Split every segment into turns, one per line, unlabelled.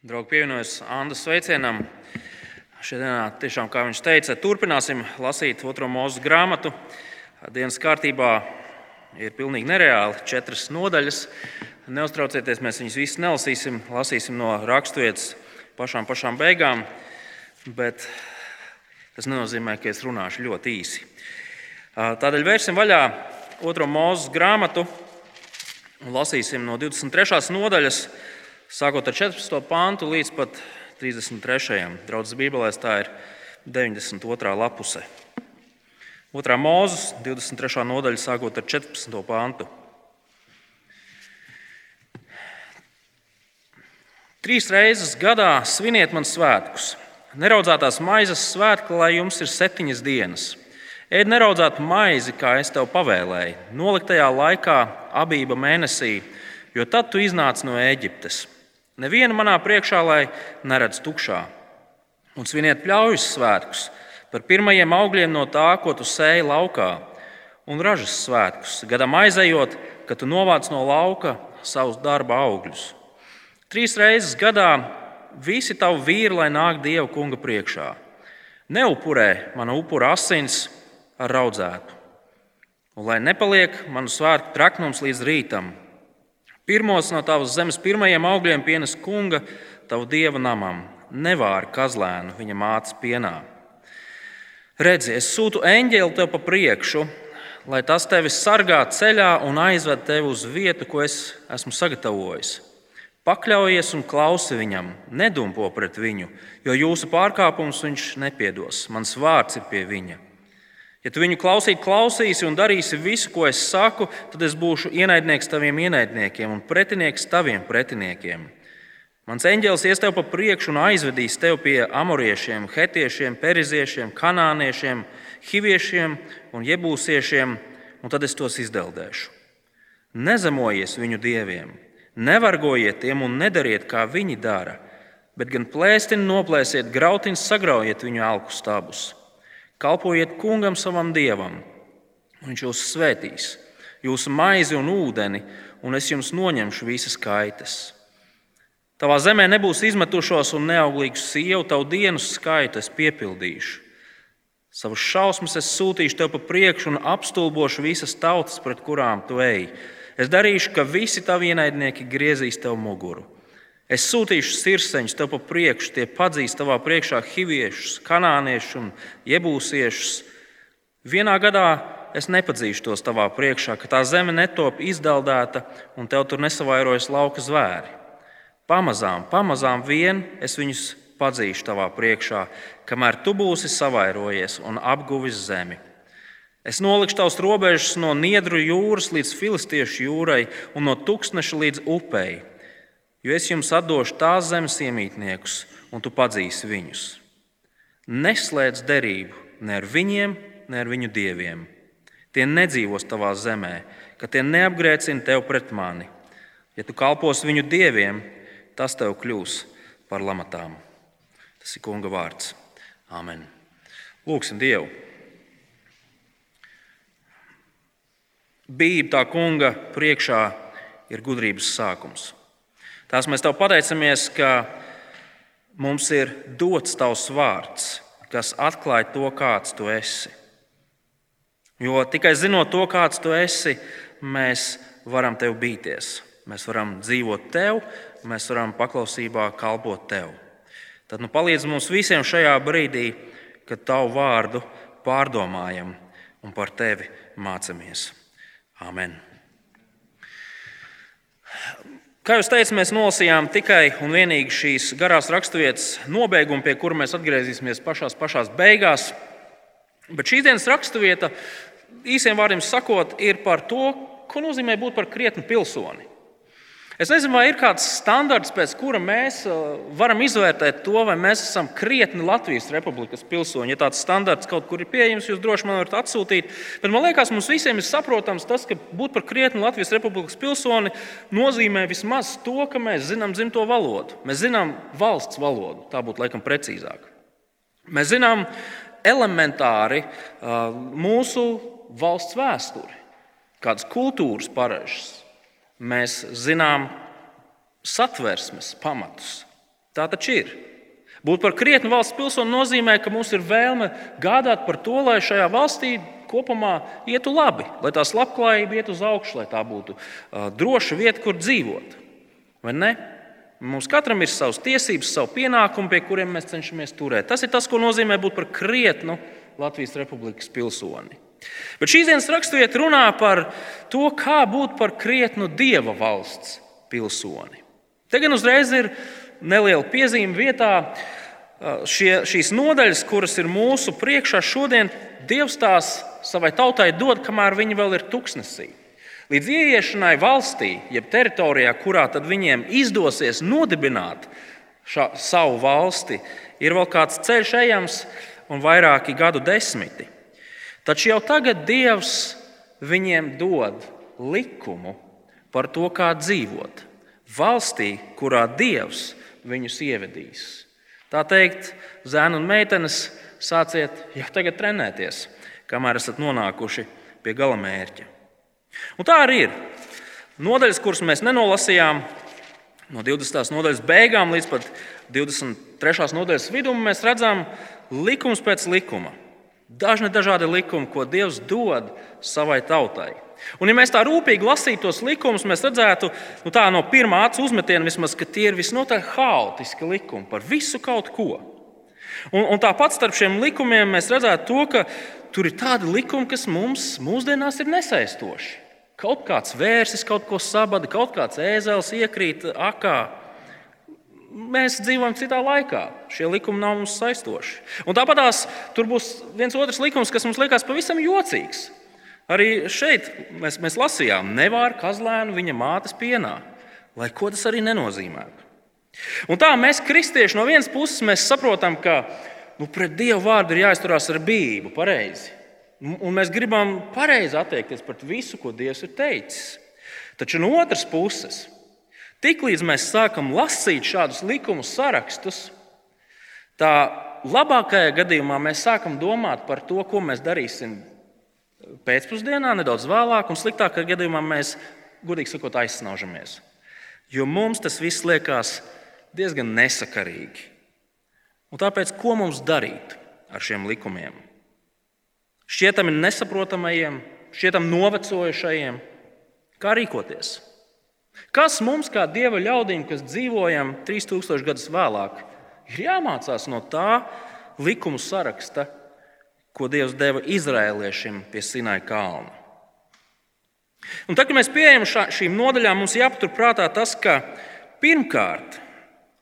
Draugi pievienojas Andas sveicienam. Šodienā, tiešām, kā viņš teica, turpināsim lasīt otro mūža grāmatu. Dienas kārtībā ir pilnīgi nereāli četras nodaļas. Neuztraucieties, mēs viņus visus nelasīsim. Lasīsim no raksturvietas pašām, pašām beigām. Bet tas nenozīmē, ka es runāšu ļoti īsi. Tādēļ vērsim vaļā otro mūža grāmatu un lasīsim no 23. nodaļas sākot ar 14. pāntu līdz pat 33. Draudzes Bībelēs tā ir 92. lapuse. Otrā mūzes, 23. nodaļa, sākot ar 14. pāntu. Trīs reizes gadā sviniet man svētkus. Neraudzētās maizes svētki, lai jums ir septiņas dienas. Ēd neraudzētu maizi, kā es tev pavēlēju, noliktajā laikā, abība mēnesī, jo tad tu iznāc no Eģiptes. Nevienu manā priekšā, lai neredz tukšā. Un sviniet pļaujas svētkus par pirmajiem augļiem no tā, ko tu sēji laukā, un ražas svētkus, gadam aizejot, kad tu novāc no lauka savus darba augļus. Trīs reizes gadā visi tavi vīri, lai nāk Dieva kunga priekšā. Neupurē mana upura asins ar raudzētu, un lai nepaliek manu svētku traknums līdz rītam, Pirmos no tavas zemes pirmajiem augļiem pienes kunga, tavu dieva namam, nevāri kazlēnu viņa mātes pienā. Redzi, es sūtu eņģeli tev pa priekšu, lai tas tevi sargā ceļā un aizved tevi uz vietu, ko es esmu sagatavojis. Pakļaujies un klausi viņam, nedumpo pret viņu, jo jūsu pārkāpumus viņš nepiedos. Mans vārds ir pie viņa. Ja tu viņu klausīt, klausīsi un darīsi visu, ko es saku, tad es būšu ienaidnieks taviem ienaidniekiem un pretinieks taviem pretiniekiem. Mans eņģēlis ies tev pa priekšu un aizvedīs tevi pie amoriešiem, hetiešiem, periziešiem, kanāniešiem, hiviešiem un jebūsiešiem, un tad es tos izdeldēšu. Nezemojies viņu dieviem, nevargojiet tiem un nedariet, kā viņi dara, bet gan plēstini noplēsiet, grautiņus sagraujiet viņu alku stabus. Kalpojiet kungam savam dievam, viņš jūs svētīs, jūsu maizi un ūdeni, un es jums noņemšu visas kaitas. Tavā zemē nebūs izmetušos un neauglīgu sievu, tavu dienu skaitu es piepildīšu. Savus šausmas es sūtīšu tev pa priekšu un apstulbošu visas tautas, pret kurām tu ej. Es darīšu, ka visi tavi ienaidnieki griezīs tev muguru. Es sūtīšu sirseņus tev pa priekšu, tie padzīs tavā priekšā hiviešus, kanāniešus un iebūsiešus. Vienā gadā es nepadzīšu tos tavā priekšā, ka tā zeme netop izdeldēta un tev tur nesavairojas lauka zvēri. Pamazām, pamazām vien es viņus padzīšu tavā priekšā, kamēr tu būsi savairojies un apguvis zemi. Es nolikšu tavus robežas no Niedru jūras līdz Filistiešu jūrai un no tūkstneša līdz upei jo es jums atdošu tās zemes iemītniekus, un tu padzīsi viņus. Neslēdz derību ne ar viņiem, ne ar viņu dieviem. Tie nedzīvos tavā zemē, ka tie neapgrēcina tevi pret mani. Ja tu kalpos viņu dieviem, tas tev kļūs par lamatām. Tas ir Kunga vārds. Amen. Lūksim Dievu! Bība tā kunga priekšā ir gudrības sākums. Tās mēs tev pateicamies, ka mums ir dots tavs vārds, kas atklāja to, kāds tu esi. Jo tikai zinot to, kāds tu esi, mēs varam tev bīties. Mēs varam dzīvot tev, mēs varam paklausībā kalpot tev. Tad nu, palīdz mums visiem šajā brīdī, kad tavu vārdu pārdomājam un par tevi mācāmies. Amen! Kā jau teicu, mēs nolasījām tikai un vienīgi šīs garās raksturvietas nobeigumu, pie kura mēs atgriezīsimies pašās, pašās beigās. Bet šīs dienas raksturvieta, īsiem vārdiem sakot, ir par to, ko nozīmē būt par krietnu pilsoni. Es nezinu, vai ir kāds standarts, pēc kura mēs uh, varam izvērtēt to, vai mēs esam krietni Latvijas Republikas pilsoņi. Ja tāds standarts kaut kur ir pieejams, jūs droši man varat atsūtīt. Bet man liekas, mums visiem ir saprotams tas, ka būt par krietni Latvijas Republikas pilsoni nozīmē vismaz to, ka mēs zinām dzimto valodu. Mēs zinām valsts valodu, tā būtu laikam precīzāk. Mēs zinām elementāri uh, mūsu valsts vēsturi, kādas kultūras paražas Mēs zinām satversmes pamatus, Tā taču ir. Būt par krietnu valsts pilsoni nozīmē, ka mums ir vēlme gādāt par to, lai šajā valstī kopumā ietu labi, lai tās labklājība iet uz augšu, lai tā būtu uh, droša vieta, kur dzīvot. Vai ne? Mums katram ir savas tiesības, savu pienākumu, pie kuriem mēs cenšamies turēt. Tas ir tas, ko nozīmē būt par krietnu Latvijas Republikas pilsoni. Bet šīs dienas raksturvieta runā par to, kā būt par krietnu dieva valsts pilsoni. Te gan uzreiz ir neliela piezīme vietā. Šie, šīs nodaļas, kuras ir mūsu priekšā šodien, Dievs tās savai tautai dod, kamēr viņi vēl ir tuksnesī. Līdz ieiešanai valstī, jeb teritorijā, kurā viņiem izdosies nodibināt šā, savu valsti, ir vēl kāds ceļš ejams un vairāki gadu desmiti. Taču jau tagad Dievs viņiem dod likumu par to, kā dzīvot. Valstī, kurā Dievs viņus ievedīs. Tā teikt, zēni un meitenes, sāciet jau tagad trenēties, kamēr esat nonākuši pie gala mērķa. Un tā arī ir. Nodaļas, kuras mēs nenolasījām, no 20. nodaļas beigām līdz pat 23. nodaļas vidum, mēs redzam likums pēc likuma. Dažni dažādi likumi, ko Dievs dod savai tautai. Un, ja mēs tā rūpīgi lasītu tos likumus, mēs redzētu, nu, tā no pirmā acu uzmetiena, vismaz, ka tie ir visnotaļ haotiski likumi par visu kaut ko. Un, un tāpat starp šiem likumiem mēs redzētu to, ka tur ir tādi likumi, kas mums mūsdienās ir nesaistoši. Kaut kāds vērsis kaut ko sabada, kaut kāds ēzelis iekrīt akā. Mēs dzīvojam citā laikā. Šie likumi nav mums saistoši. Un tāpat tur būs viens otrs likums, kas mums liekas pavisam jocīgs. Arī šeit mēs, mēs lasījām, nevāra kazlēnu viņa mātes pienā, lai ko tas arī nenozīmētu. Un tā mēs, kristieši, no vienas puses saprotam, ka nu, pret Dievu vārdu ir jāizturās ar bību, pareizi. Un mēs gribam pareizi attiekties pret visu, ko Dievs ir teicis. Taču no otras puses, tiklīdz mēs sākam lasīt šādus likumu sarakstus, tā labākajā gadījumā mēs sākam domāt par to, ko mēs darīsim pēcpusdienā, nedaudz vēlāk, un sliktākajā gadījumā mēs, gudīgi sakot, aizsnaužamies. Jo mums tas viss liekas diezgan nesakarīgi. Un tāpēc, ko mums darīt ar šiem likumiem? Šķietami nesaprotamajiem, šķietam novecojušajiem, kā rīkoties? Kas mums, kā dieva ļaudīm, kas dzīvojam 3000 gadus vēlāk, ir jāmācās no tā likumu saraksta, ko Dievs deva izrēliešiem pie Sinai kalna. Un tad, kad mēs pieejam šā, šīm nodaļām, mums jāpaturprātā tas, ka pirmkārt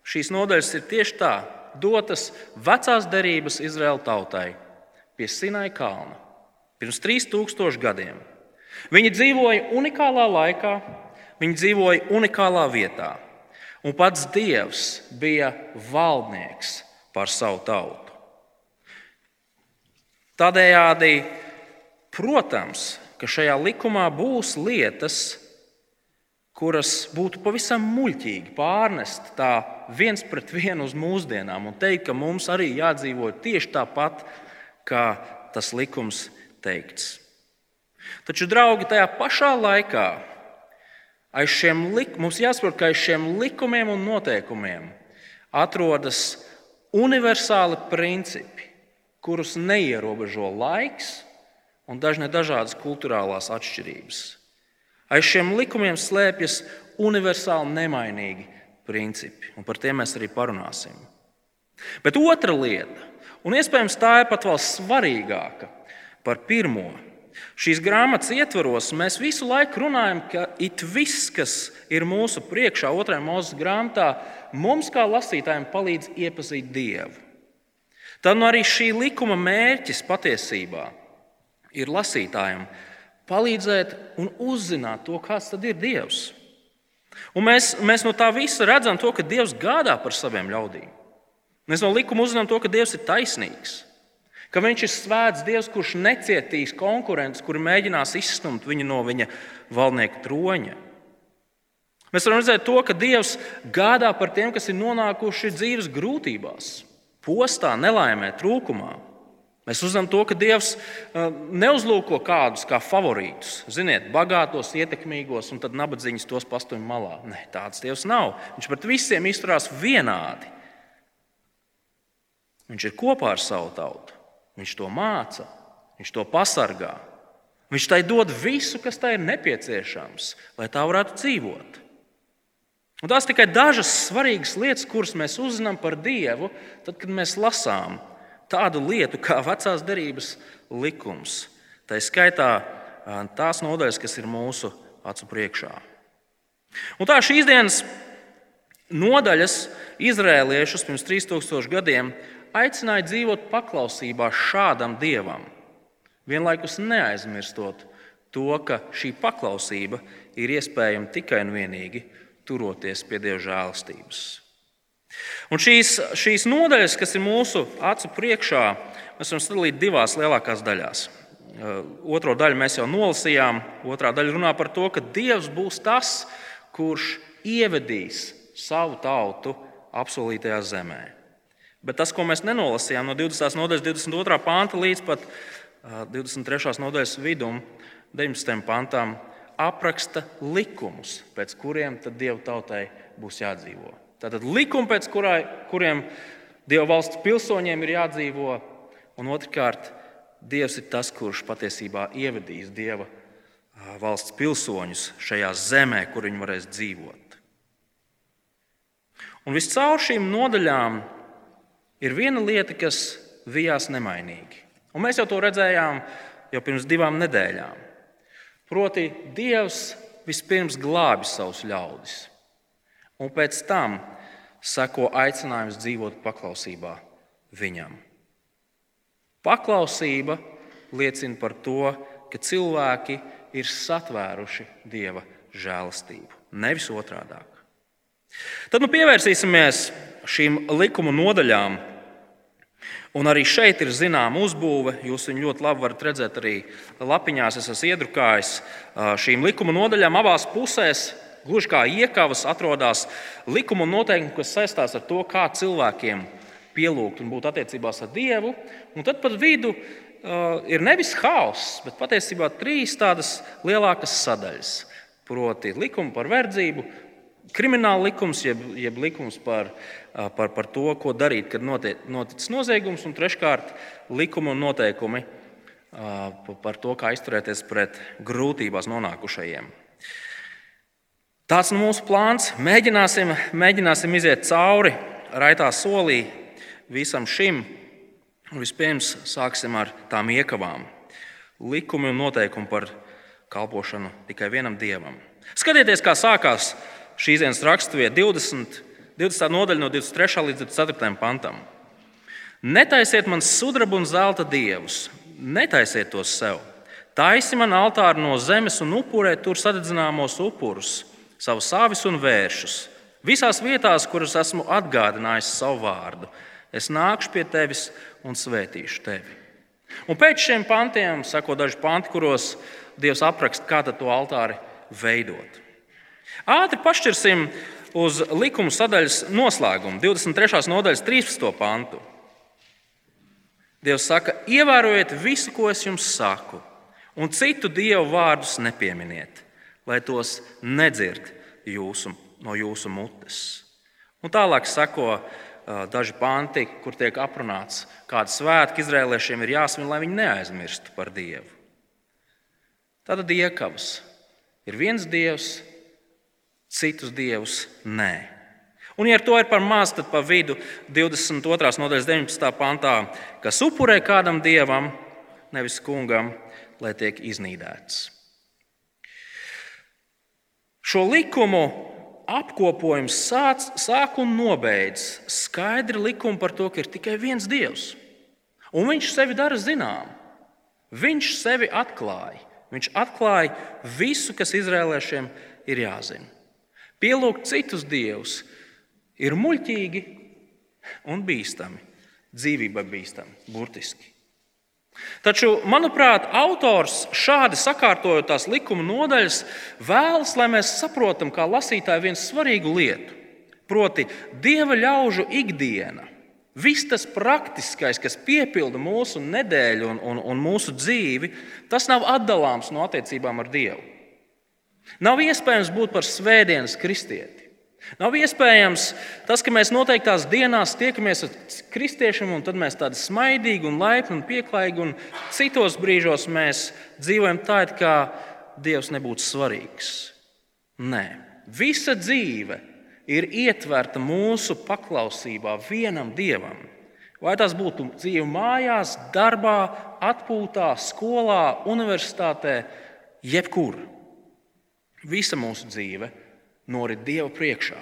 šīs nodaļas ir tieši tā, dotas vecās derības Izraēla tautai pie Sinai kalna pirms 3000 gadiem. Viņi dzīvoja unikālā laikā, viņi dzīvoja unikālā vietā, un pats Dievs bija valdnieks pār savu tautu. Tādējādi, protams, ka šajā likumā būs lietas, kuras būtu pavisam muļķīgi pārnest tā viens pret vienu uz mūsdienām un teikt, ka mums arī jādzīvo tieši tāpat, kā tas likums teikts. Taču, draugi, tajā pašā laikā aiz šiem likumiem, mums jāsaprot, ka aiz šiem likumiem un noteikumiem atrodas universāli principi kurus neierobežo laiks un dažne dažādas kultūrālās atšķirības. Aiz šiem likumiem slēpjas universāli nemainīgi principi, un par tiem mēs arī parunāsim. Bet otra lieta, un iespējams tā ir pat vēl svarīgāka par pirmo. Šīs grāmatas ietvaros mēs visu laiku runājam, ka it viss, kas ir mūsu priekšā, otrajā mūzes grāmatā, mums kā lasītājiem palīdz iepazīt Dievu. Tad nu arī šī likuma mērķis patiesībā ir lasītājiem palīdzēt un uzzināt to, tad ir Dievs. Un mēs, mēs no tā visa redzam to, ka Dievs gādā par saviem ļaudīm. Mēs no likuma uzzinām to, ka Dievs ir taisnīgs, ka Viņš ir svēts Dievs, kurš necietīs konkurentus, kuri mēģinās izstumt viņu no viņa valdnieka troņa. Mēs varam redzēt to, ka Dievs gādā par tiem, kas ir nonākuši dzīves grūtībās postā, nelaimē, trūkumā. Mēs uzzinām to, ka Dievs uh, neuzlūko kādus kā favorītus, ziniet, bagātos, ietekmīgos, un tad nabadzīgus tos pastumj malā. Nē, tāds Dievs nav. Viņš pret visiem izturās vienādi. Viņš ir kopā ar savu tautu. Viņš to māca, viņš to pasargā. Viņš tai dod visu, kas tai ir nepieciešams, lai tā varētu dzīvot. Un tās tikai dažas svarīgas lietas, kuras mēs uzzinām par Dievu, tad, kad mēs lasām tādu lietu kā vecās derības likums. Tā ir skaitā tās nodaļas, kas ir mūsu acu priekšā. Un tā šīs dienas nodaļas izrēliešus pirms 3000 gadiem aicināja dzīvot paklausībā šādam dievam, vienlaikus neaizmirstot to, ka šī paklausība ir iespējama tikai un vienīgi turoties pie Dieva žēlastības. Un šīs, šīs nodaļas, kas ir mūsu acu priekšā, mēs varam sadalīt divās lielākās daļās. Uh, otro daļu mēs jau nolasījām. Otrā daļa runā par to, ka Dievs būs tas, kurš ievedīs savu tautu apsolītajā zemē. Bet tas, ko mēs nenolasījām no 20. nodaļas, 22. panta līdz pat 23. Uh, nodaļas vidum, 19. pantām, apraksta likumus, pēc kuriem Dieva tautai būs jādzīvot. Tātad likumi, pēc kurā, kuriem Dieva valsts pilsoņiem ir jādzīvo, un otrkārt, Dievs ir tas, kurš patiesībā ievedīs Dieva valsts pilsoņus šajā zemē, kur viņi varēs dzīvot. Un viscaur šīm nodaļām ir viena lieta, kas vijās nemainīgi. Un mēs jau to redzējām jau pirms divām nedēļām. Proti, Dievs vispirms glābi savus ļaudis un pēc tam seko aicinājums dzīvot paklausībā viņam. Paklausība liecina par to, ka cilvēki ir satvēruši dieva žēlastību, nevis otrādi. Tad nu pievērsīsimies šīm likuma nodaļām. Un arī šeit ir zināma uzbūve. Jūs viņu ļoti labi varat redzēt arī lapiņās. Es esmu iedrukājis šīm likuma nodaļām abās pusēs Gluži kā iekavas atrodas likuma noteikumi, kas saistās ar to, kā cilvēkiem pielūgt un būt attiecībās ar Dievu. Un tad pat vidu ir nevis haoss, bet patiesībā trīs tādas lielākas sadaļas. Proti, likumi par verdzību, krimināla likums, jeb, jeb likums par, par, par to, ko darīt, kad noticis noziegums, un treškārt, likumi un noteikumi par to, kā izturēties pret grūtībās nonākušajiem. Tāds ir nu mūsu plāns. Mēģināsim, mēģināsim iziet cauri raitā solī visam šim. Vispirms sāksim ar tām iekavām. Likumi un noteikumi par kalpošanu tikai vienam dievam. Skatieties, kā sākās šīs dienas raksturvieta 20, 20. nodaļa no 23. līdz 24. pantam. Netaisiet man sudraba un zelta dievus, netaisiet tos sev. Taisi man altāru no zemes un upurē tur sadedzināmos upurus savus sāvis un vēršus. Visās vietās, kuras esmu atgādinājis savu vārdu, es nākšu pie tevis un svētīšu tevi. Un pēc šiem pantiem sako daži panti, kuros Dievs apraksta, kā to altāri veidot. Ātri pašķirsim uz likuma sadaļas noslēgumu, 23. nodaļas 13. pantu. Dievs saka, ievērojiet visu, ko es jums saku, un citu dievu vārdus nepieminiet lai tos nedzird jūsu, no jūsu mutes. Un tālāk sako daži panti, kur tiek aprunāts, kāda svētki izrēliešiem ir jāsvin, lai viņi neaizmirstu par Dievu. Tātad iekavas ir viens dievs, citus dievus nē. Un, ja to ir par maz, tad pa vidu 22. nodaļas 19. pantā, kas upurē kādam dievam, nevis kungam, lai tiek iznīdēts. Šo likumu apkopojums sāc, sāk un nobeidz skaidri likumi par to, ka ir tikai viens Dievs. Un viņš sevi dara zinām. Viņš sevi atklāja. Viņš atklāja visu, kas izrēliešiem ir jāzina. Pielūgt citus dievus ir muļķīgi un bīstami, dzīvībai bīstami, burtiski. Taču, manuprāt, autors šādi sakārtojot tās likuma nodaļas, vēlas, lai mēs saprotam, kā lasītāji, vienu svarīgu lietu. Proti, dieva ļaužu ikdiena, viss tas praktiskais, kas piepilda mūsu nedēļu un, un, un mūsu dzīvi, tas nav atdalāms no attiecībām ar Dievu. Nav iespējams būt par svētdienas kristieti. Nav iespējams tas, ka mēs noteiktās dienās tiekamies ar kristiešiem, un tad mēs tādi smaidīgi, un laipni un pieklājīgi, un citos brīžos mēs dzīvojam tā, it kā Dievs nebūtu svarīgs. Nē, visa dzīve ir ietverta mūsu paklausībā vienam Dievam. Vai tas būtu dzīve mājās, darbā, atpūtā, skolā, universitātē, jebkur. Visa mūsu dzīve norit Dieva priekšā.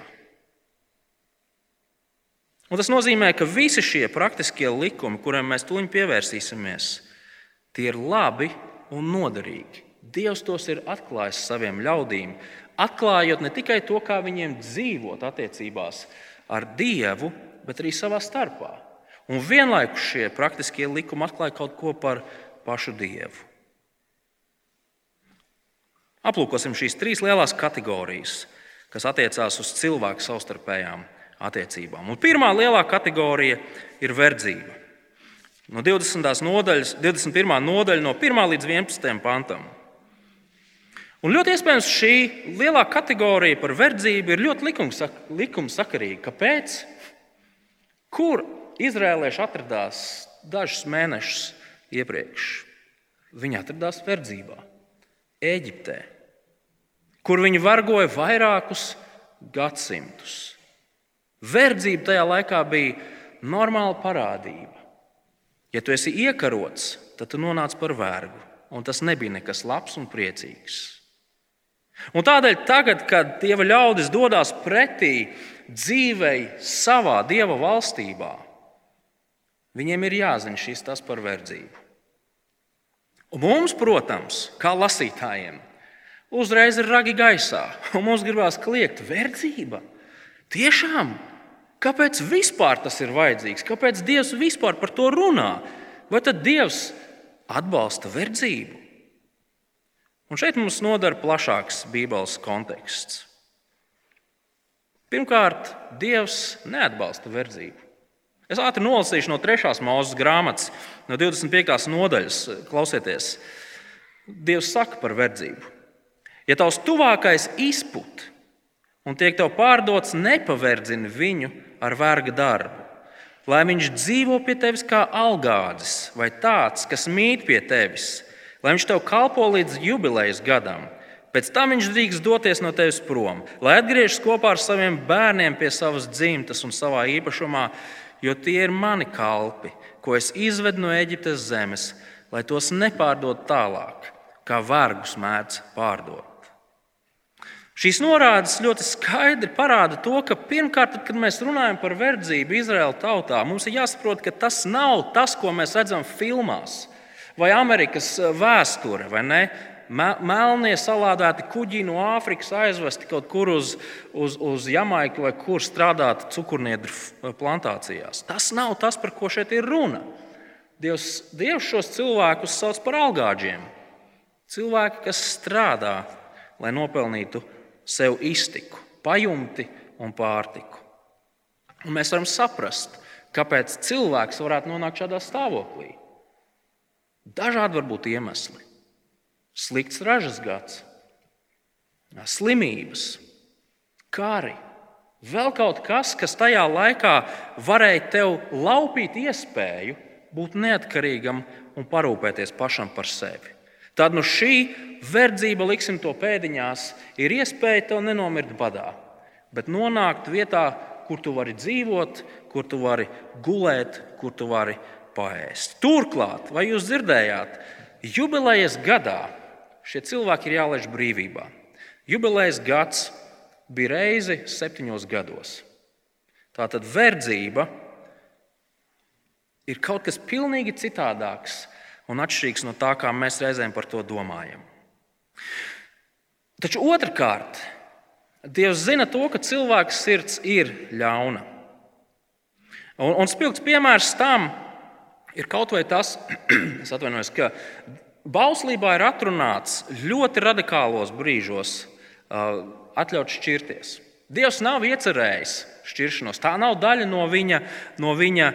Un tas nozīmē, ka visi šie praktiskie likumi, kuriem mēs tuliņi pievērsīsimies, tie ir labi un noderīgi. Dievs tos ir atklājis saviem ļaudīm, atklājot ne tikai to, kā viņiem dzīvot attiecībās ar Dievu, bet arī savā starpā. Un vienlaikus šie praktiskie likumi atklāja kaut ko par pašu Dievu. Aplūkosim šīs trīs lielās kategorijas, kas attiecās uz cilvēku savstarpējām attiecībām. Un pirmā lielā kategorija ir verdzība. No 20. Nodaļas, 21. nodaļa, no 1. līdz 11. pantam. Un ļoti iespējams šī lielā kategorija par verdzību ir ļoti likumsakarīga. Kāpēc? Kur Izrēlieši atradās dažus mēnešus iepriekš. Viņi atradās verdzībā, Eģiptē, kur viņi vargoja vairākus gadsimtus. Verdzība tajā laikā bija normāla parādība. Ja tu esi iekarots, tad tu nonāc par vergu, un tas nebija nekas labs un priecīgs. Un tādēļ, tagad, kad dieva ļaudis dodas pretī dzīvei savā dieva valstībā, Viņiem ir jāzina šis tas par verdzību. Un mums, protams, kā lasītājiem, uzreiz ir ragi gaisā, un mums gribās kliegt, verdzība. Tiešām, kāpēc vispār tas ir vajadzīgs? Kāpēc Dievs vispār par to runā? Vai tad Dievs atbalsta verdzību? Un šeit mums nodara plašāks Bībeles konteksts. Pirmkārt, Dievs neatbalsta verdzību. Es ātri nolasīšu no 3. mūzes grāmatas, no 25. nodaļas. Klausieties, Dievs saka par verdzību. Ja tavs tuvākais izput un tiek tev pārdots, nepaverdzini viņu ar verga darbu, lai viņš dzīvo pie tevis kā algādis vai tāds, kas mīt pie tevis, lai viņš tev kalpo līdz jubilejas gadam. Pēc tam viņš drīkst doties no tevis prom, lai atgriežas kopā ar saviem bērniem pie savas dzimtas un savā īpašumā, jo tie ir mani kalpi, ko es izvedu no Eģiptes zemes, lai tos nepārdod tālāk, kā vergus mēdz pārdot. Šīs norādes ļoti skaidri parāda to, ka pirmkārt, kad mēs runājam par verdzību Izraēla tautā, mums ir jāsaprot, ka tas nav tas, ko mēs redzam filmās vai Amerikas vēsture. Vai ne? melnie salādēti kuģi no Āfrikas aizvesti kaut kur uz, uz, uz Jamaiku vai kur strādāt cukurniedru plantācijās. Tas nav tas, par ko šeit ir runa. Dievs, Dievs šos cilvēkus sauc par algāģiem. Cilvēki, kas strādā, lai nopelnītu sev iztiku, pajumti un pārtiku. Un mēs varam saprast, kāpēc cilvēks varētu nonākt šādā stāvoklī. Dažādi var būt iemesli slikts ražas gads, slimības, kari. Vēl kaut kas, kas tajā laikā varēja tev laupīt iespēju būt neatkarīgam un parūpēties pašam par sevi. Tad nu šī verdzība, liksim to pēdiņās, ir iespēja tev nenomirt badā, bet nonākt vietā, kur tu vari dzīvot, kur tu vari gulēt, kur tu vari paēst. Turklāt, vai jūs dzirdējāt, jubilejas gadā Šie cilvēki ir jālaiž brīvībā. Jubilejas gads bija reizi septiņos gados. Tātad verdzība ir kaut kas pilnīgi citādāks un atšķirīgs no tā, kā mēs reizēm par to domājam. Taču otrkārt, Dievs zina to, ka cilvēka sirds ir ļauna. Un, un spilgts piemērs tam ir kaut vai tas, ka Bauslībā ir atrunāts ļoti radikālos brīžos atļaut šķirties. Dievs nav iecerējis šķiršanos. Tā nav daļa no viņa, no viņa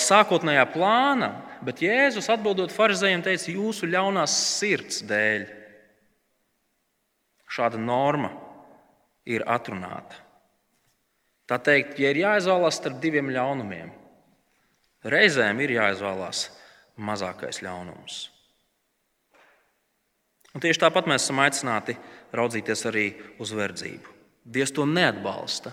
sākotnējā plāna. Bet Jēzus atbildot farizējiem, teica, jūsu ļaunās sirds dēļ. Šāda norma ir atrunāta. Tā teikt, ja ir jāizvēlās starp diviem ļaunumiem, reizēm ir jāizvēlās mazākais ļaunums. Un tieši tāpat mēs esam aicināti raudzīties arī uz verdzību. Dievs to neatbalsta.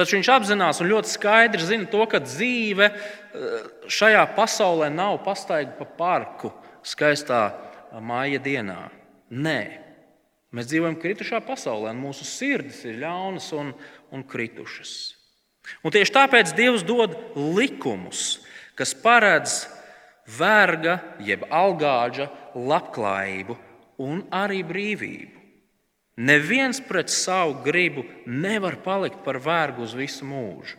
Taču viņš apzinās un ļoti skaidri zina to, ka dzīve eh, šajā pasaulē nav pastaiga pa parku skaistā māja dienā. Nē, mēs dzīvojam kritušā pasaulē, un mūsu sirdis ir ļaunas un, un kritušas. Un tieši tāpēc Dievs dod likumus, kas paredz verga, jeb algāģa labklājību un arī brīvību. Neviens pret savu gribu nevar palikt par vergu uz visu mūžu.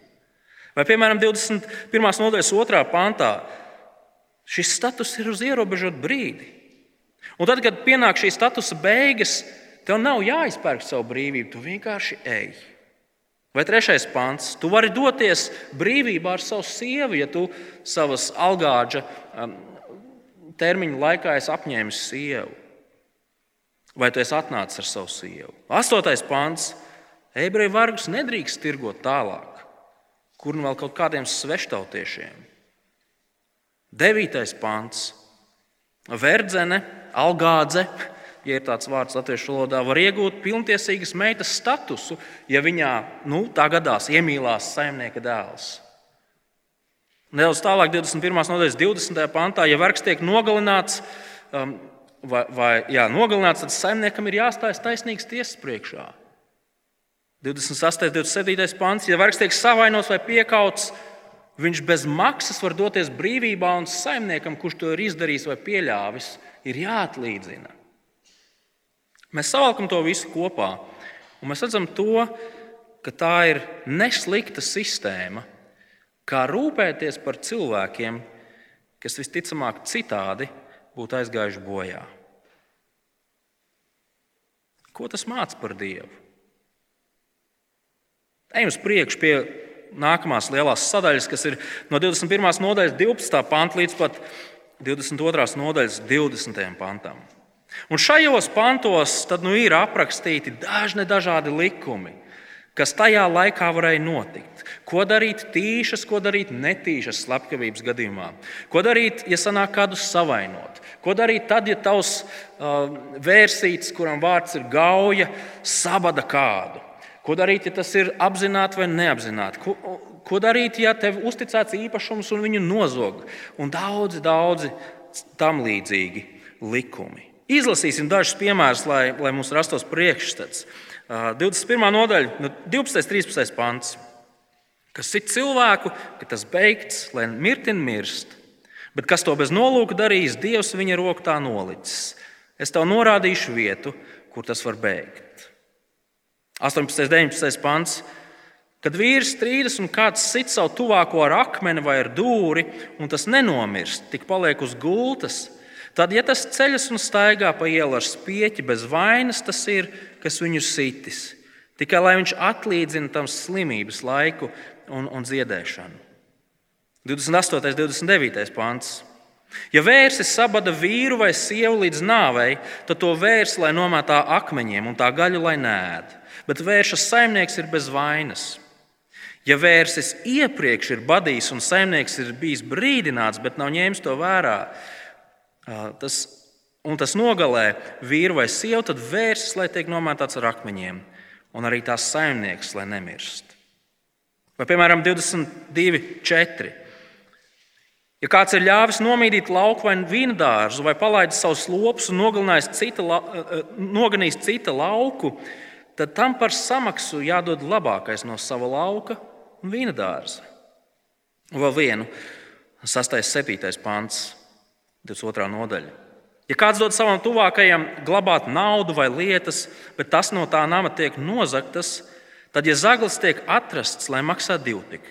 Vai, piemēram, 21. nodaļas 2. pantā, šis status ir uz ierobežotu brīdi. Un tad, kad pienāk šī statusa beigas, tev nav jāizpērk savu brīvību, tu vienkārši ej. Vai trešais pants, tu vari doties brīvībā ar savu sievu, ja tu savas algāģa um, termiņa laikā esi apņēmis sievu. Vai tu esi atnācis ar savu sievu? Astotais pāns. Ebreju vargus nedrīkst tirgot tālāk, kur nu vēl kaut kādiem sveštautiešiem. Devītais pāns. Verdzene, algādze, ja ir tāds vārds latviešu valodā, var iegūt pilntiesīgas meitas statusu, ja viņā nu, tā gadās iemīlās saimnieka dēls. Nedaudz tālāk, 21. nodaļas 20. pantā, ja vergs tiek nogalināts, um, vai, vai jā, nogalināts, tad saimniekam ir jāstājas taisnīgs tiesas priekšā. 28. un 27. pāns, ja vergs tiek savainots vai piekauts, viņš bez maksas var doties brīvībā, un saimniekam, kurš to ir izdarījis vai pieļāvis, ir jāatlīdzina. Mēs savalkam to visu kopā, un mēs redzam to, ka tā ir neslikta sistēma, kā rūpēties par cilvēkiem, kas visticamāk citādi būtu aizgājuši bojā. Ko tas māca par Dievu? Ejam uz priekšu pie nākamās lielās sadaļas, kas ir no 21. nodaļas 12. panta līdz pat 22. nodaļas 20. pantam. Un šajos pantos nu, ir aprakstīti dažni dažādi likumi, kas tajā laikā varēja notikt. Ko darīt tīšas, ko darīt netīšas slepkavības gadījumā, ko darīt, ja sanāk kādu savainot, Ko darīt tad, ja tavs uh, vērsīts, kuram vārds ir gauja, sabada kādu? Ko darīt, ja tas ir apzināti vai neapzināti? Ko, ko darīt, ja tev uzticēts īpašums un viņu nozog? Un daudzi, daudzi tam līdzīgi likumi. Izlasīsim dažus piemērus, lai, lai mums rastos priekšstats. 21. nodaļa, 12. un 13. pants. Kas ir cilvēku, ka tas beigts, lai mirtin mirst, Bet kas to bez nolūka darīs, Dievs viņa roku tā nolicis. Es tev norādīšu vietu, kur tas var beigt. 18. un 19. pants. Kad vīrs strīdas un kāds sit savu tuvāko ar akmeni vai ar dūri, un tas nenomirst, tik paliek uz gultas, tad, ja tas ceļas un staigā pa ielu ar spieķi bez vainas, tas ir, kas viņu sitis. Tikai lai viņš atlīdzina tam slimības laiku un, un dziedēšanu. 28. un 29. pāns. Ja vērsis sabada vīru vai sievu līdz nāvei, tad to vērs, lai nomētā akmeņiem un tā gaļu, lai nēd. Bet vēršas saimnieks ir bez vainas. Ja vērsis iepriekš ir badījis un saimnieks ir bijis brīdināts, bet nav ņēmis to vērā, tas, un tas nogalē vīru vai sievu, tad vērsis, lai tiek nomētāts ar akmeņiem, un arī tās saimnieks, lai nemirst. Vai piemēram 22, 4. Ja kāds ir ļāvis nomīdīt lauku vai vīna dārzu, vai palaidis savus lopus un nogalinājis cita, eh, eh, noganījis cita lauku, tad tam par samaksu jādod labākais no sava lauka un vīna dārza. Un vēl vienu, 6. 7. pāns, 22. nodaļa. Ja kāds dod savam tuvākajam glabāt naudu vai lietas, bet tas no tā nama tiek nozagtas, tad, ja zaglis tiek atrasts, lai maksā divtik,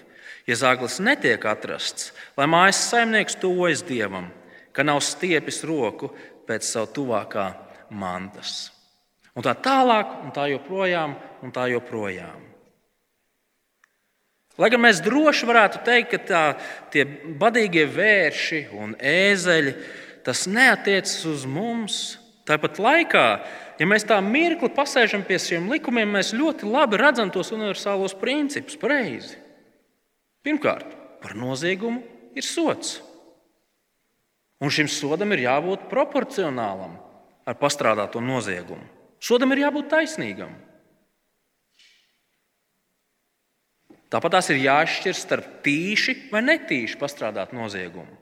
Ja zāglis netiek atrasts, lai mājas saimnieks tuvojas dievam, ka nav stiepis roku pēc savu tuvākā mantas. Un tā tālāk, un tā joprojām, un tā joprojām. Lai gan mēs droši varētu teikt, ka tā, tie badīgie vērši un ēzeļi tas neatiecas uz mums, Tāpat laikā, ja mēs tā mirkli pasēžam pie šiem likumiem, mēs ļoti labi redzam tos universālos principus pareizi. Pirmkārt, par noziegumu ir sots. Un šim sodam ir jābūt proporcionālam ar pastrādāto noziegumu. Sodam ir jābūt taisnīgam. Tāpat tās ir jāšķir starp tīši vai netīši pastrādāt noziegumu.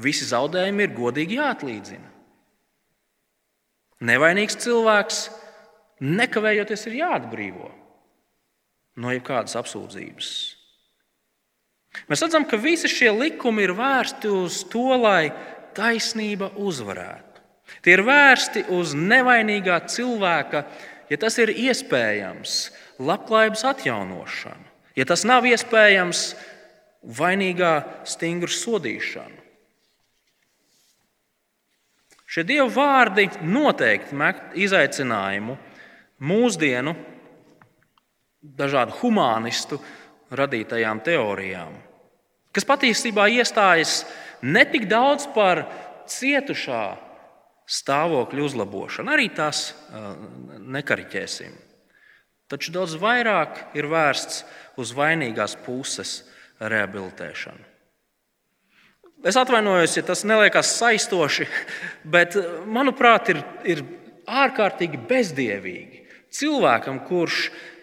Visi zaudējumi ir godīgi jāatlīdzina. Nevainīgs cilvēks nekavējoties ir jāatbrīvo no jebkādas apsūdzības. Mēs redzam, ka visi šie likumi ir vērsti uz to, lai taisnība uzvarētu. Tie ir vērsti uz nevainīgā cilvēka, ja tas ir iespējams, labklājības atjaunošanu, ja tas nav iespējams, vainīgā stingru sodīšanu. Šie dievu vārdi noteikti met izaicinājumu mūsdienu dažādu humanistu radītajām teorijām, kas patiesībā iestājas ne tik daudz par cietušā stāvokļa uzlabošanu, arī tās nekariķēsim. Taču daudz vairāk ir vērsts uz vainīgās puses rehabilitēšanu. Es atvainojos, ja tas neliekas saistoši, bet, manuprāt, ir, ir ārkārtīgi bezdievīgi cilvēkam, kurš ir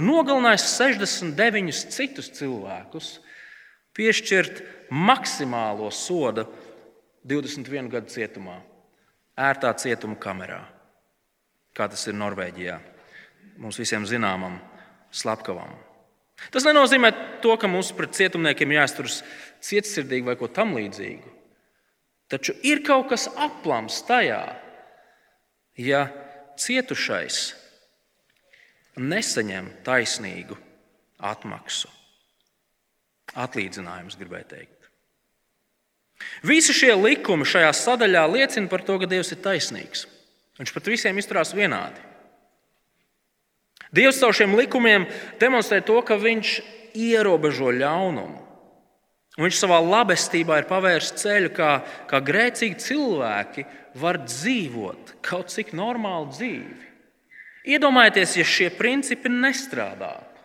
nogalinājis 69 citus cilvēkus, piešķirt maksimālo sodu 21 gadu cietumā, ērtā cietuma kamerā, kā tas ir Norvēģijā, mums visiem zināmam slepkavam. Tas nenozīmē to, ka mums pret cietumniekiem jāizturas cietsirdīgi vai ko tamlīdzīgu. Taču ir kaut kas aplams tajā, ja cietušais nesaņem taisnīgu atmaksu. Atlīdzinājums, gribēju teikt. Visi šie likumi šajā sadaļā liecina par to, ka Dievs ir taisnīgs. Viņš pret visiem izturās vienādi. Dievs caur šiem likumiem demonstrē to, ka viņš ierobežo ļaunumu. Un viņš savā labestībā ir pavērsis ceļu, kā, kā grēcīgi cilvēki var dzīvot kaut cik normālu dzīvi. Iedomājieties, ja šie principi nestrādātu,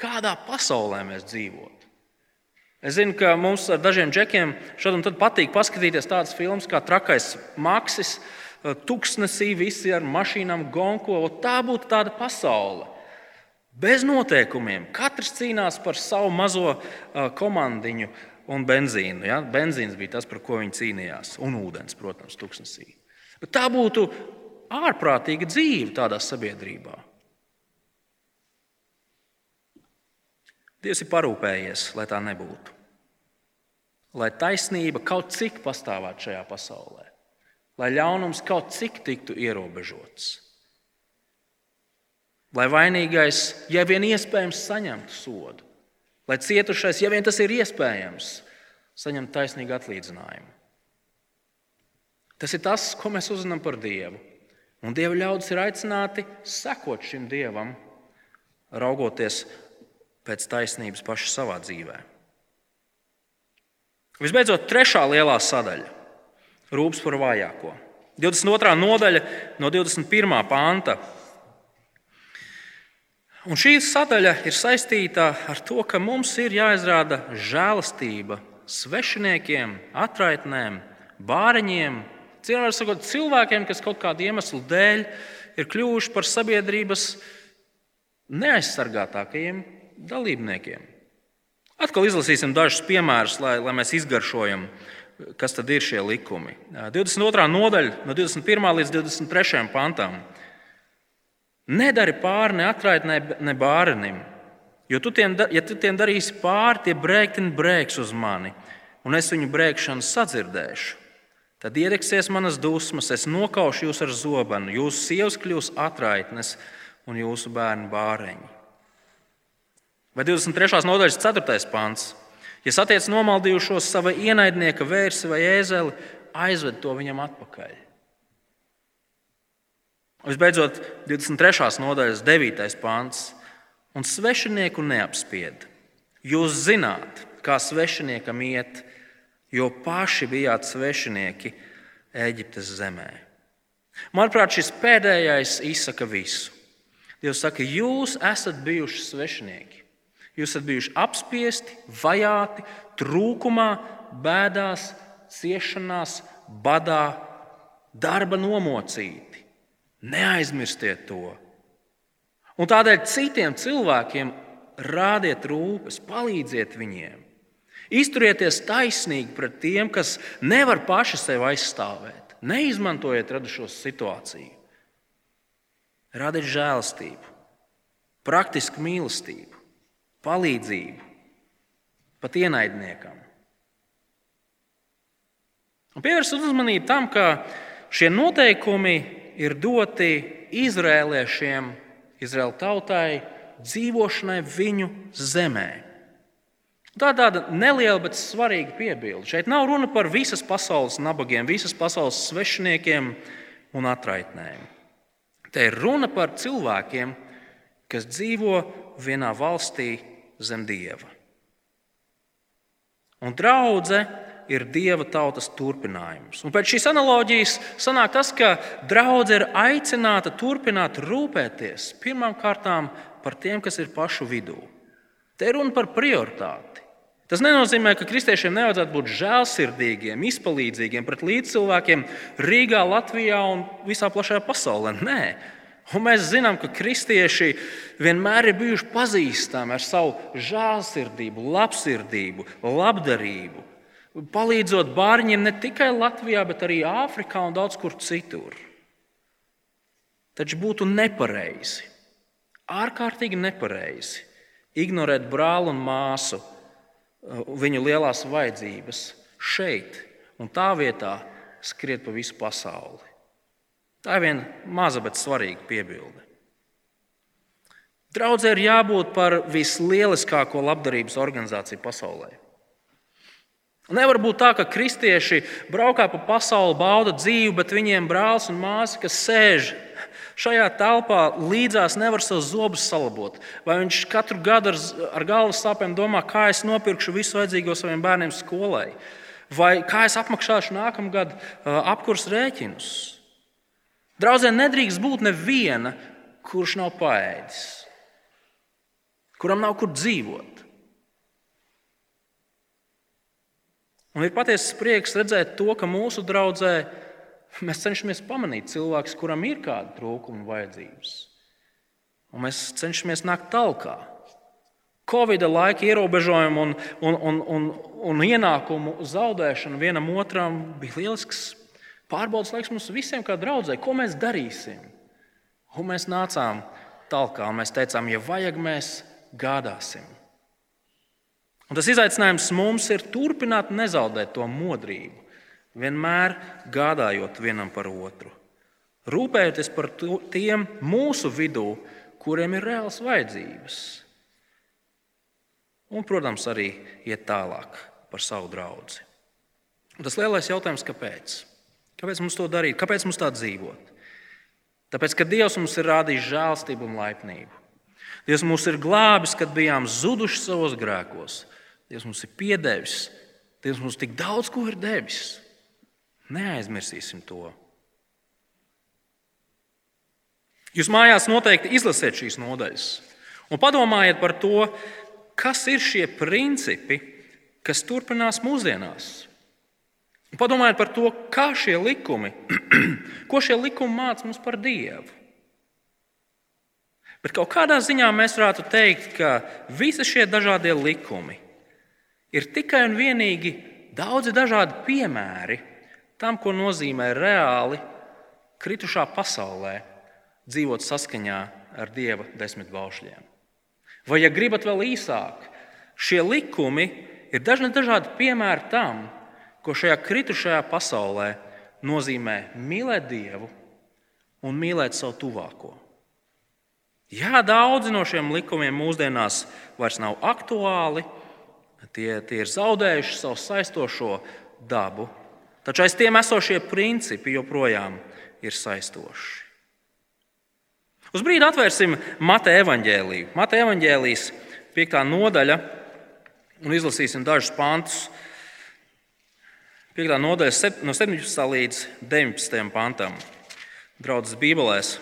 kādā pasaulē mēs dzīvotu. Es zinu, ka mums ar dažiem džekiem tad patīk paskatīties tādas filmas kā Trakais Maksis, Tuksnesī, visi ar mašīnām, gonko. Tā būtu tāda pasaule. Bez noteikumiem. Katrs cīnās par savu mazo komandiņu un benzīnu. Ja? Benzīns bija tas, par ko viņi cīnījās. Un ūdens, protams, tuksnesī. Bet tā būtu ārprātīga dzīve tādā sabiedrībā. Dievs ir parūpējies, lai tā nebūtu. Lai taisnība kaut cik pastāvētu šajā pasaulē, lai ļaunums kaut cik tiktu ierobežots lai vainīgais, ja vien iespējams, saņemtu sodu, lai cietušais, ja vien tas ir iespējams, saņemtu taisnīgu atlīdzinājumu. Tas ir tas, ko mēs uzzinām par Dievu. Un Dieva ļaudis ir aicināti sekot šim Dievam, raugoties pēc taisnības paša savā dzīvē. Visbeidzot, trešā lielā sadaļa - rūpes par vājāko. 22. nodaļa no 21. panta Un šī sadaļa ir saistīta ar to, ka mums ir jāizrāda žēlastība svešiniekiem, atraitnēm, bāriņiem, sakot, cilvēkiem, kas kaut kādu iemeslu dēļ ir kļuvuši par sabiedrības neaizsargātākajiem dalībniekiem. Atkal izlasīsim dažus piemērus, lai, lai mēs izgaršojam, kas tad ir šie likumi. 22. nodaļa, no 21. līdz 23. pantam. Nedari pāri ne atraitnē, ne bārenim. Jo tu tiem, ja tu tiem darīsi pāri, tie brēktiņi brēks uz mani, un es viņu brēkšanu sadzirdēšu. Tad iedegsies manas dusmas, es nokaušu jūs ar zobenu, jūsu sievas kļūs atraitnes un jūsu bērnu bāreņi. Vai 23. nodaļas 4. pāns. Ja satiec nomaldījušos sava ienaidnieka vērsi vai ēzeli, aizved to viņam atpakaļ. Visbeidzot, 23. nodaļas 9. pāns. Un svešinieku neapspied. Jūs zināt, kā svešiniekam iet, jo paši bijāt svešinieki Eģiptes zemē. Manuprāt, šis pēdējais izsaka visu. Dievs saka, jūs esat bijuši svešinieki. Jūs esat bijuši apspiesti, vajāti, trūkumā, bēdās, ciešanās, badā, darba nomocīti. Neaizmirstiet to. Un tādēļ citiem cilvēkiem rādiet rūpes, palīdziet viņiem. Izturieties taisnīgi pret tiem, kas nevar paši sevi aizstāvēt. Neizmantojiet radušos situāciju. Radiet žēlastību, praktisku mīlestību, palīdzību pat ienaidniekam. Pievērst uzmanību tam, ka šie noteikumi ir doti izrēliešiem, Izraēla tautai, dzīvošanai viņu zemē. Tā ir tāda neliela, bet svarīga piebilde. Šeit nav runa par visas pasaules nabagiem, visas pasaules svešiniekiem un atraitnēm. Te ir runa par cilvēkiem, kas dzīvo vienā valstī zem dieva. Un draudzene ir dieva tautas turpinājums. Un pēc šīs analoģijas sanāk tas, ka draudzene ir aicināta turpināt rūpēties pirmām kārtām par tiem, kas ir pašu vidū. Te ir runa par prioritāti. Tas nenozīmē, ka kristiešiem nevajadzētu būt žēlsirdīgiem, izpalīdzīgiem pret līdzcilvēkiem Rīgā, Latvijā un visā plašajā pasaulē. Nē, un mēs zinām, ka kristieši vienmēr ir bijuši pazīstami ar savu žēlsirdību, labsirdību, labdarību, palīdzot bērniem ne tikai Latvijā, bet arī Āfrikā un daudz kur citur. Taču būtu nepareizi, ārkārtīgi nepareizi ignorēt brāli un māsu viņu lielās vajadzības šeit un tā vietā skriet pa visu pasauli. Tā ir viena maza, bet svarīga piebilde. Draudzē ir jābūt par vislieliskāko labdarības organizāciju pasaulē. Nevar būt tā, ka kristieši braukā pa pasauli, bauda dzīvi, bet viņiem brālis un māsa, kas sēž Šajā telpā līdzās nevar savus zobus salabot. Vai viņš katru gadu ar, ar galvas sāpēm domā, kā es nopirkšu visu vajadzīgo saviem bērniem skolai, vai kā es apmaksāšu nākamgad apkurs rēķinus. Draudzē nedrīkst būt neviena, kurš nav paēdis, kuram nav kur dzīvot. Un ir patiesa prieks redzēt to, ka mūsu draudzē Mēs cenšamies pamanīt cilvēkus, kuram ir kāda trūkuma vajadzības. Un mēs cenšamies nākt tālāk. Covid laika ierobežojumu un, un, un, un, un ienākumu zaudēšana vienam otram bija lielisks pārbaudas laiks mums visiem, kā draudzē. Ko mēs darīsim? Un mēs nācām tālāk, un mēs teicām, ja vajag, mēs gādāsim. Un tas izaicinājums mums ir turpināt nezaudēt to modrību vienmēr gādājot vienam par otru, rūpējoties par tiem mūsu vidū, kuriem ir reāls vajadzības. Un, protams, arī iet tālāk par savu draugu. Tas lielais jautājums, kāpēc? Kāpēc mums to darīt? Kāpēc mums tā dzīvot? Tāpēc, ka Dievs mums ir rādījis žēlstību un laipnību. Dievs mūs ir glābis, kad bijām zuduši savos grēkos. Dievs mums ir piedevis, Dievs mums tik daudz ko ir devis. Neaizmirsīsim to. Jūs mājās noteikti izlasiet šīs nodaļas un padomājiet par to, kas ir šie principi, kas turpinās mūsdienās. Un padomājiet par to, kā šie likumi, ko šie likumi māca mums par Dievu. Bet kaut kādā ziņā mēs varētu teikt, ka visi šie dažādie likumi ir tikai un vienīgi daudzi dažādi piemēri tam, ko nozīmē reāli kritušā pasaulē dzīvot saskaņā ar Dieva desmit baušļiem. Vai, ja gribat vēl īsāk, šie likumi ir dažni dažādi piemēri tam, ko šajā kritušajā pasaulē nozīmē mīlēt Dievu un mīlēt savu tuvāko. Jā, daudzi no šiem likumiem mūsdienās vairs nav aktuāli, tie, tie ir zaudējuši savu saistošo dabu, Taču aiz tiem esošie principi joprojām ir saistoši. Uz brīdi atvērsim Mateja evaņģēliju. Mateja evaņģēlijas piekta nodaļa un izlasīsim dažus pantus. 5. nodaļa no 17. līdz 19. pantam. Draudzes Bībelēs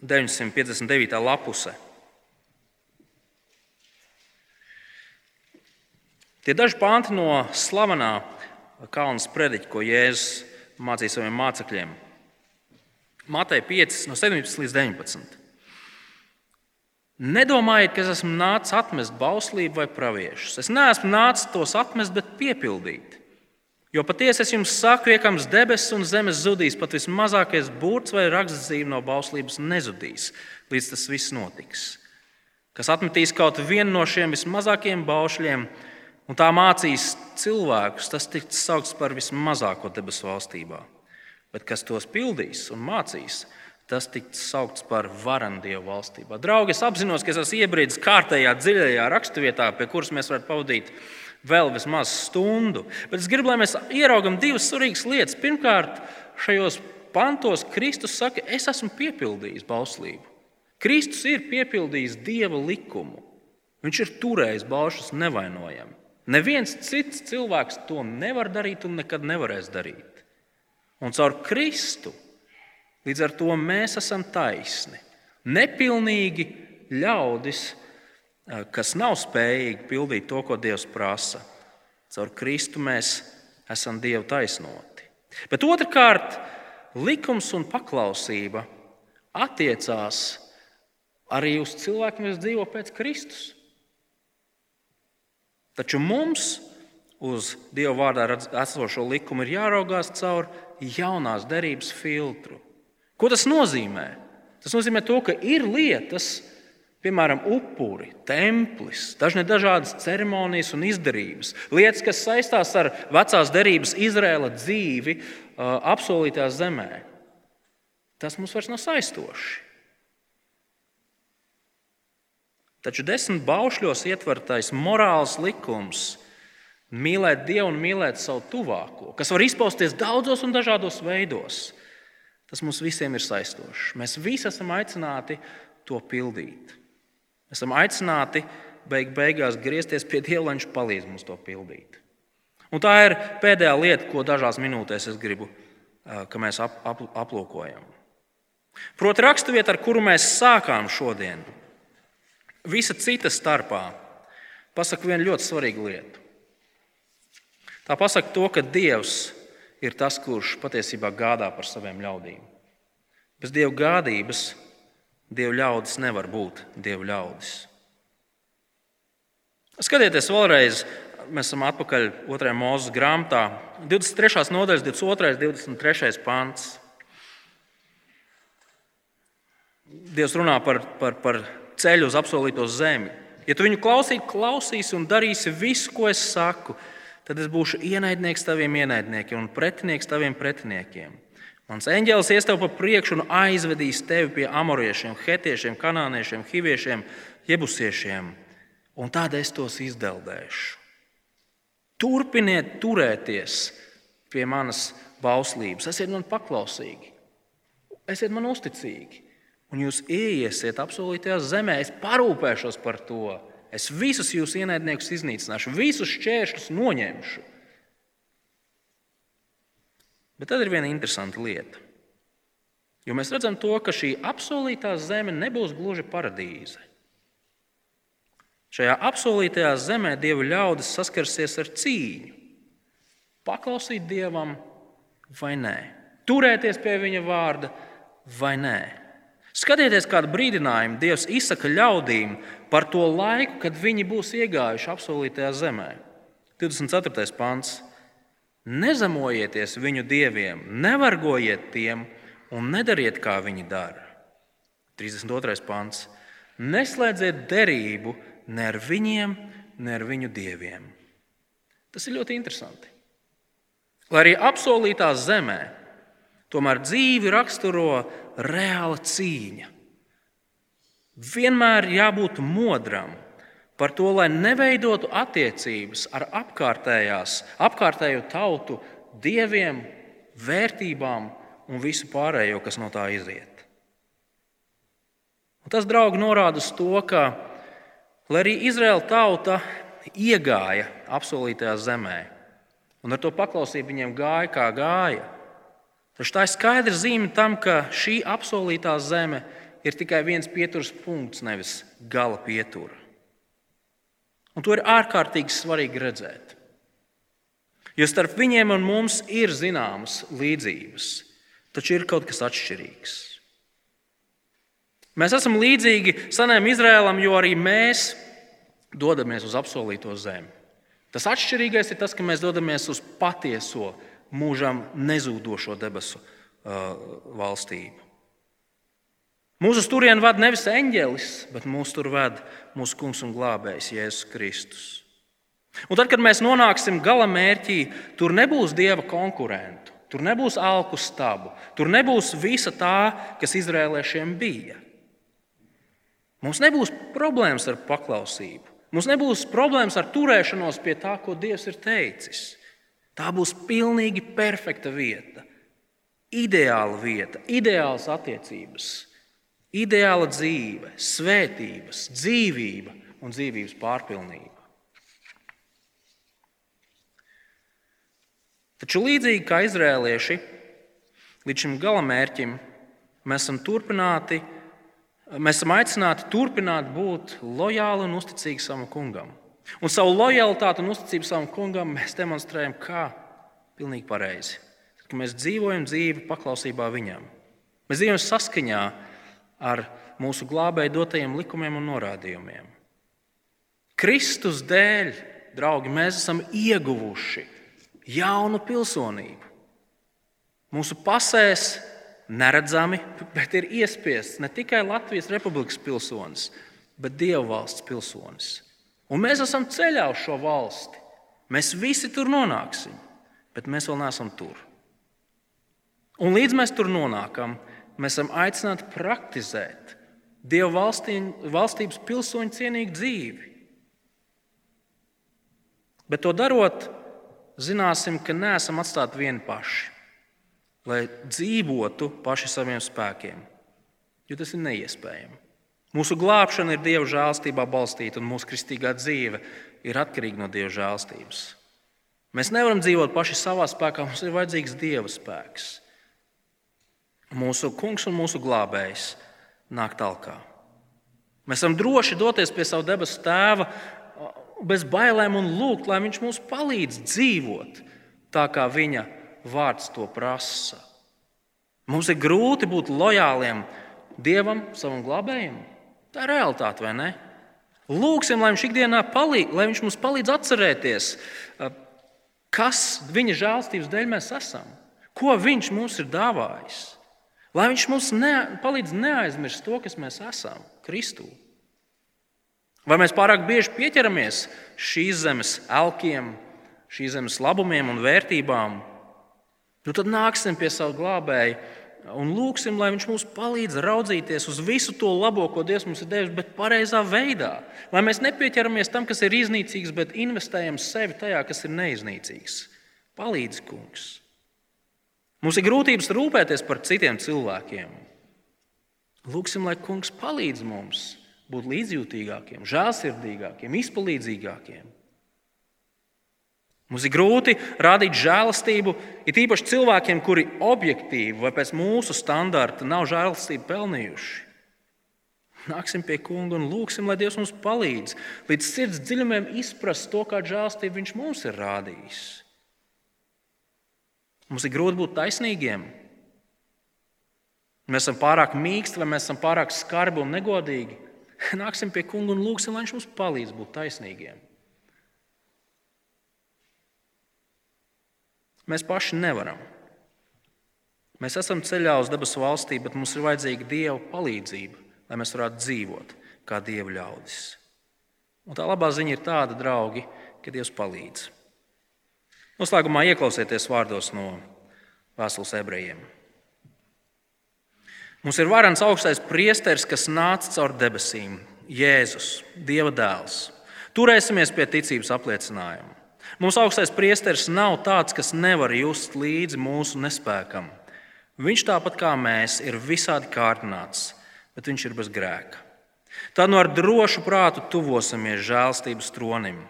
959. lapuse. Tie daži panti no slavenā kalna sprediķa, ko Jēzus mācīja saviem mācekļiem. Matei 5, no 17 līdz 19. Nedomājiet, ka es esmu nācis atmest bauslību vai praviešus. Es neesmu nācis tos atmest, bet piepildīt. Jo patiesi es jums saku, iekams debesis un zemes zudīs, pat vismazākais burts vai rakstzīme no bauslības nezudīs, līdz tas viss notiks. Kas atmetīs kaut vienu no šiem vismazākajiem baušļiem un tā mācīs cilvēkus, tas tiks saukts par vismazāko debesu valstībā. Bet kas tos pildīs un mācīs, tas tiks saukts par varandievu valstībā. Draugi, es apzinos, ka es esmu iebriedis kārtējā dziļajā raksturvietā, pie kuras mēs varētu pavadīt vēl vismaz stundu. Bet es gribu, lai mēs ieraugam divas svarīgas lietas. Pirmkārt, šajos pantos Kristus saka, es esmu piepildījis bauslību. Kristus ir piepildījis dieva likumu. Viņš ir turējis baušas nevainojami. Neviens cits cilvēks to nevar darīt un nekad nevarēs darīt. Un caur Kristu Līdz ar to mēs esam taisni. Nepilnīgi ļaudis, kas nav spējīgi pildīt to, ko Dievs prasa. Caur Kristu mēs esam Dieva taisnoti. Bet otrkārt, likums un paklausība attiecās arī uz cilvēkiem, kas dzīvo pēc Kristus. Taču mums uz Dieva vārdā esošo likumu ir jāraugās caur jaunās derības filtru. Ko tas nozīmē? Tas nozīmē to, ka ir lietas, piemēram, upuri, templis, dažne dažādas ceremonijas un izdarības, lietas, kas saistās ar vecās derības Izraēla dzīvi apsolītā zemē. Tas mums vairs nav saistoši. Taču desmit baušļos ietvertais morāls likums mīlēt Dievu un mīlēt savu tuvāko, kas var izpausties daudzos un dažādos veidos. Tas mums visiem ir saistošs. Mēs visi esam aicināti to pildīt. Esam aicināti beig beigās griezties pie Dieva, lai Viņš palīdz mums to pildīt. Un tā ir pēdējā lieta, ko dažās minūtēs es gribu, ka mēs ap, ap, aplūkojam. Proti, raksturvieta, ar kuru mēs sākām šodien, visa cita starpā, pasaka vienu ļoti svarīgu lietu. Tā pasaka to, ka Dievs ir tas, kurš patiesībā gādā par saviem ļaudīm. Bez dievu gādības dievu ļaudis nevar būt dievu ļaudis. Skatieties vēlreiz, mēs esam atpakaļ 2. mūža grāmatā, 23. nodaļas, 22. un 23. pāns. Dievs runā par, par, par ceļu uz apsolīto zemi. Ja tu viņu klausīsi, klausīsi un darīsi visu, ko es saku, tad es būšu ienaidnieks taviem ienaidniekiem un pretinieks taviem pretiniekiem. Mans eņģēlis ies tev pa priekšu un aizvedīs tevi pie amoriešiem, hetiešiem, kanāniešiem, hiviešiem, jebusiešiem, un tad es tos izdeldēšu. Turpiniet turēties pie manas bauslības, esiet man paklausīgi, esiet man uzticīgi, un jūs ieiesiet apsolītajā zemē. Es parūpēšos par to. Es visus jūsu ienaidniekus iznīcināšu, visus šķēršļus noņemšu. Bet tad ir viena interesanta lieta. Jo mēs redzam, to, ka šī apsolītā zeme nebūs gluži paradīze. Šajā apsolītajā zemē dievu ļaudis saskarsies ar cīņu. Paklausīt dievam vai nē, turēties pie viņa vārda vai nē. Skatieties, kādu brīdinājumu Dievs izsaka ļaudīm par to laiku, kad viņi būs iegājuši apsolītajā zemē. 24. pants. Nezemojieties viņu dieviem, nevargojiet tiem un nedariet, kā viņi dara. 32. pants. Neslēdziet derību ne ar viņiem, ne ar viņu dieviem. Tas ir ļoti interesanti. Lai arī apsolītā zemē, tomēr dzīvi raksturo reāla cīņa. Vienmēr jābūt modram par to, lai neveidotu attiecības ar apkārtējo tautu dieviem, vērtībām un visu pārējo, kas no tā iziet. Un tas, draugi, norāda uz to, ka, lai arī Izraēla tauta iegāja apsolītajā zemē, Un ar to paklausību viņiem gāja, kā gāja. Taču tā ir skaidra zīme tam, ka šī apsolītā zeme ir tikai viens pieturas punkts, nevis gala pietura. Un to ir ārkārtīgi svarīgi redzēt. Jo starp viņiem un mums ir zināmas līdzības, taču ir kaut kas atšķirīgs. Mēs esam līdzīgi senajam Izrēlam, jo arī mēs dodamies uz apsolīto zemi. Tas atšķirīgais ir tas, ka mēs dodamies uz patieso, mūžam nezūdošo debesu uh, valstību. Mūsu turienu vada nevis eņģelis, bet mūsu tur vada mūsu kungs un glābējs Jēzus Kristus. Un tad, kad mēs nonāksim gala mērķī, tur nebūs dieva konkurentu, tur nebūs alku stabu, tur nebūs visa tā, kas izrēliešiem bija. Mums nebūs problēmas ar paklausību. Mums nebūs problēmas ar turēšanos pie tā, ko Dievs ir teicis. Tā būs pilnīgi perfekta vieta, ideāla vieta, ideāls attiecības, ideāla dzīve, svētības, dzīvība un dzīvības pārpilnība. Taču līdzīgi kā izrēlieši, līdz šim galamērķim mēs esam Mēs esam aicināti turpināt būt lojāli un uzticīgi savam kungam. Un savu lojalitāti un uzticību savam kungam mēs demonstrējam kā pilnīgi pareizi. Kad mēs dzīvojam dzīvi paklausībā viņam. Mēs dzīvojam saskaņā ar mūsu glābēju dotajiem likumiem un norādījumiem. Kristus dēļ, draugi, mēs esam ieguvuši jaunu pilsonību. Mūsu pasēs neredzami, bet ir iespiests ne tikai Latvijas Republikas pilsonis, bet Dieva valsts pilsonis. Un mēs esam ceļā uz šo valsti. Mēs visi tur nonāksim, bet mēs vēl neesam tur. Un līdz mēs tur nonākam, mēs esam aicināti praktizēt Dieva valstī, valstības pilsoņu cienīgu dzīvi. Bet to darot, zināsim, ka neesam atstāti vieni paši lai dzīvotu paši saviem spēkiem, jo tas ir neiespējami. Mūsu glābšana ir Dieva žēlstībā balstīta, un mūsu kristīgā dzīve ir atkarīga no Dieva žēlstības. Mēs nevaram dzīvot paši savā spēkā, mums ir vajadzīgs Dieva spēks. Mūsu kungs un mūsu glābējs nāk tālāk. Mēs varam droši doties pie sava debesu tēva bez bailēm un lūgt, lai viņš mums palīdz dzīvot tā, kā viņa vārds to prasa. Mums ir grūti būt lojāliem Dievam, savam glābējam. Tā ir realitāte, vai ne? Lūksim, lai viņš ikdienā palīdz, lai viņš mums palīdz atcerēties, kas viņa žēlstības dēļ mēs esam, ko viņš mums ir dāvājis. Lai viņš mums ne, palīdz neaizmirst to, kas mēs esam Kristū. Vai mēs pārāk bieži pieķeramies šīs zemes elkiem, šīs zemes labumiem un vērtībām, Nu, tad nāksim pie sava glābēja un lūgsim, lai viņš mums palīdz raudzīties uz visu to labo, ko Dievs mums ir devis, bet pareizā veidā. Lai mēs nepieķeramies tam, kas ir iznīcīgs, bet investējam sevi tajā, kas ir neiznīcīgs. Palīdz, kungs! Mums ir grūtības rūpēties par citiem cilvēkiem. Lūksim, lai kungs palīdz mums būt līdzjūtīgākiem, žēlsirdīgākiem, izpalīdzīgākiem. Mums ir grūti rādīt žēlastību, it īpaši cilvēkiem, kuri objektīvi vai pēc mūsu standarta nav žēlastību pelnījuši. Nāksim pie kunga un lūgsim, lai Dievs mums palīdz līdz sirds dziļumiem izprast to, kādu žēlastību Viņš mums ir rādījis. Mums ir grūti būt taisnīgiem. Mēs esam pārāk mīksti, vai mēs esam pārāk skarbi un negodīgi. Nāksim pie kunga un lūgsim, lai viņš mums palīdz būt taisnīgiem. Mēs paši nevaram. Mēs esam ceļā uz debesu valstī, bet mums ir vajadzīga Dieva palīdzība, lai mēs varētu dzīvot kā Dieva ļaudis. Un tā labā ziņa ir tāda, draugi, ka Dievs palīdz. Noslēgumā ieklausieties vārdos no Vēstules ebrejiem. Mums ir varants augstais priesteris, kas nāca caur debesīm, Jēzus, Dieva dēls. Turēsimies pie ticības apliecinājuma. Mūsu augstais priesteris nav tāds, kas nevar just līdzi mūsu nespēkam. Viņš tāpat kā mēs ir visādi kārtināts, bet viņš ir bez grēka. Tad nu ar drošu prātu tuvosimies žēlstības tronim,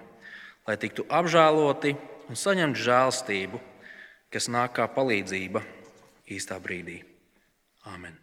lai tiktu apžēloti un saņemt žēlstību, kas nāk kā palīdzība īstā brīdī. Āmen!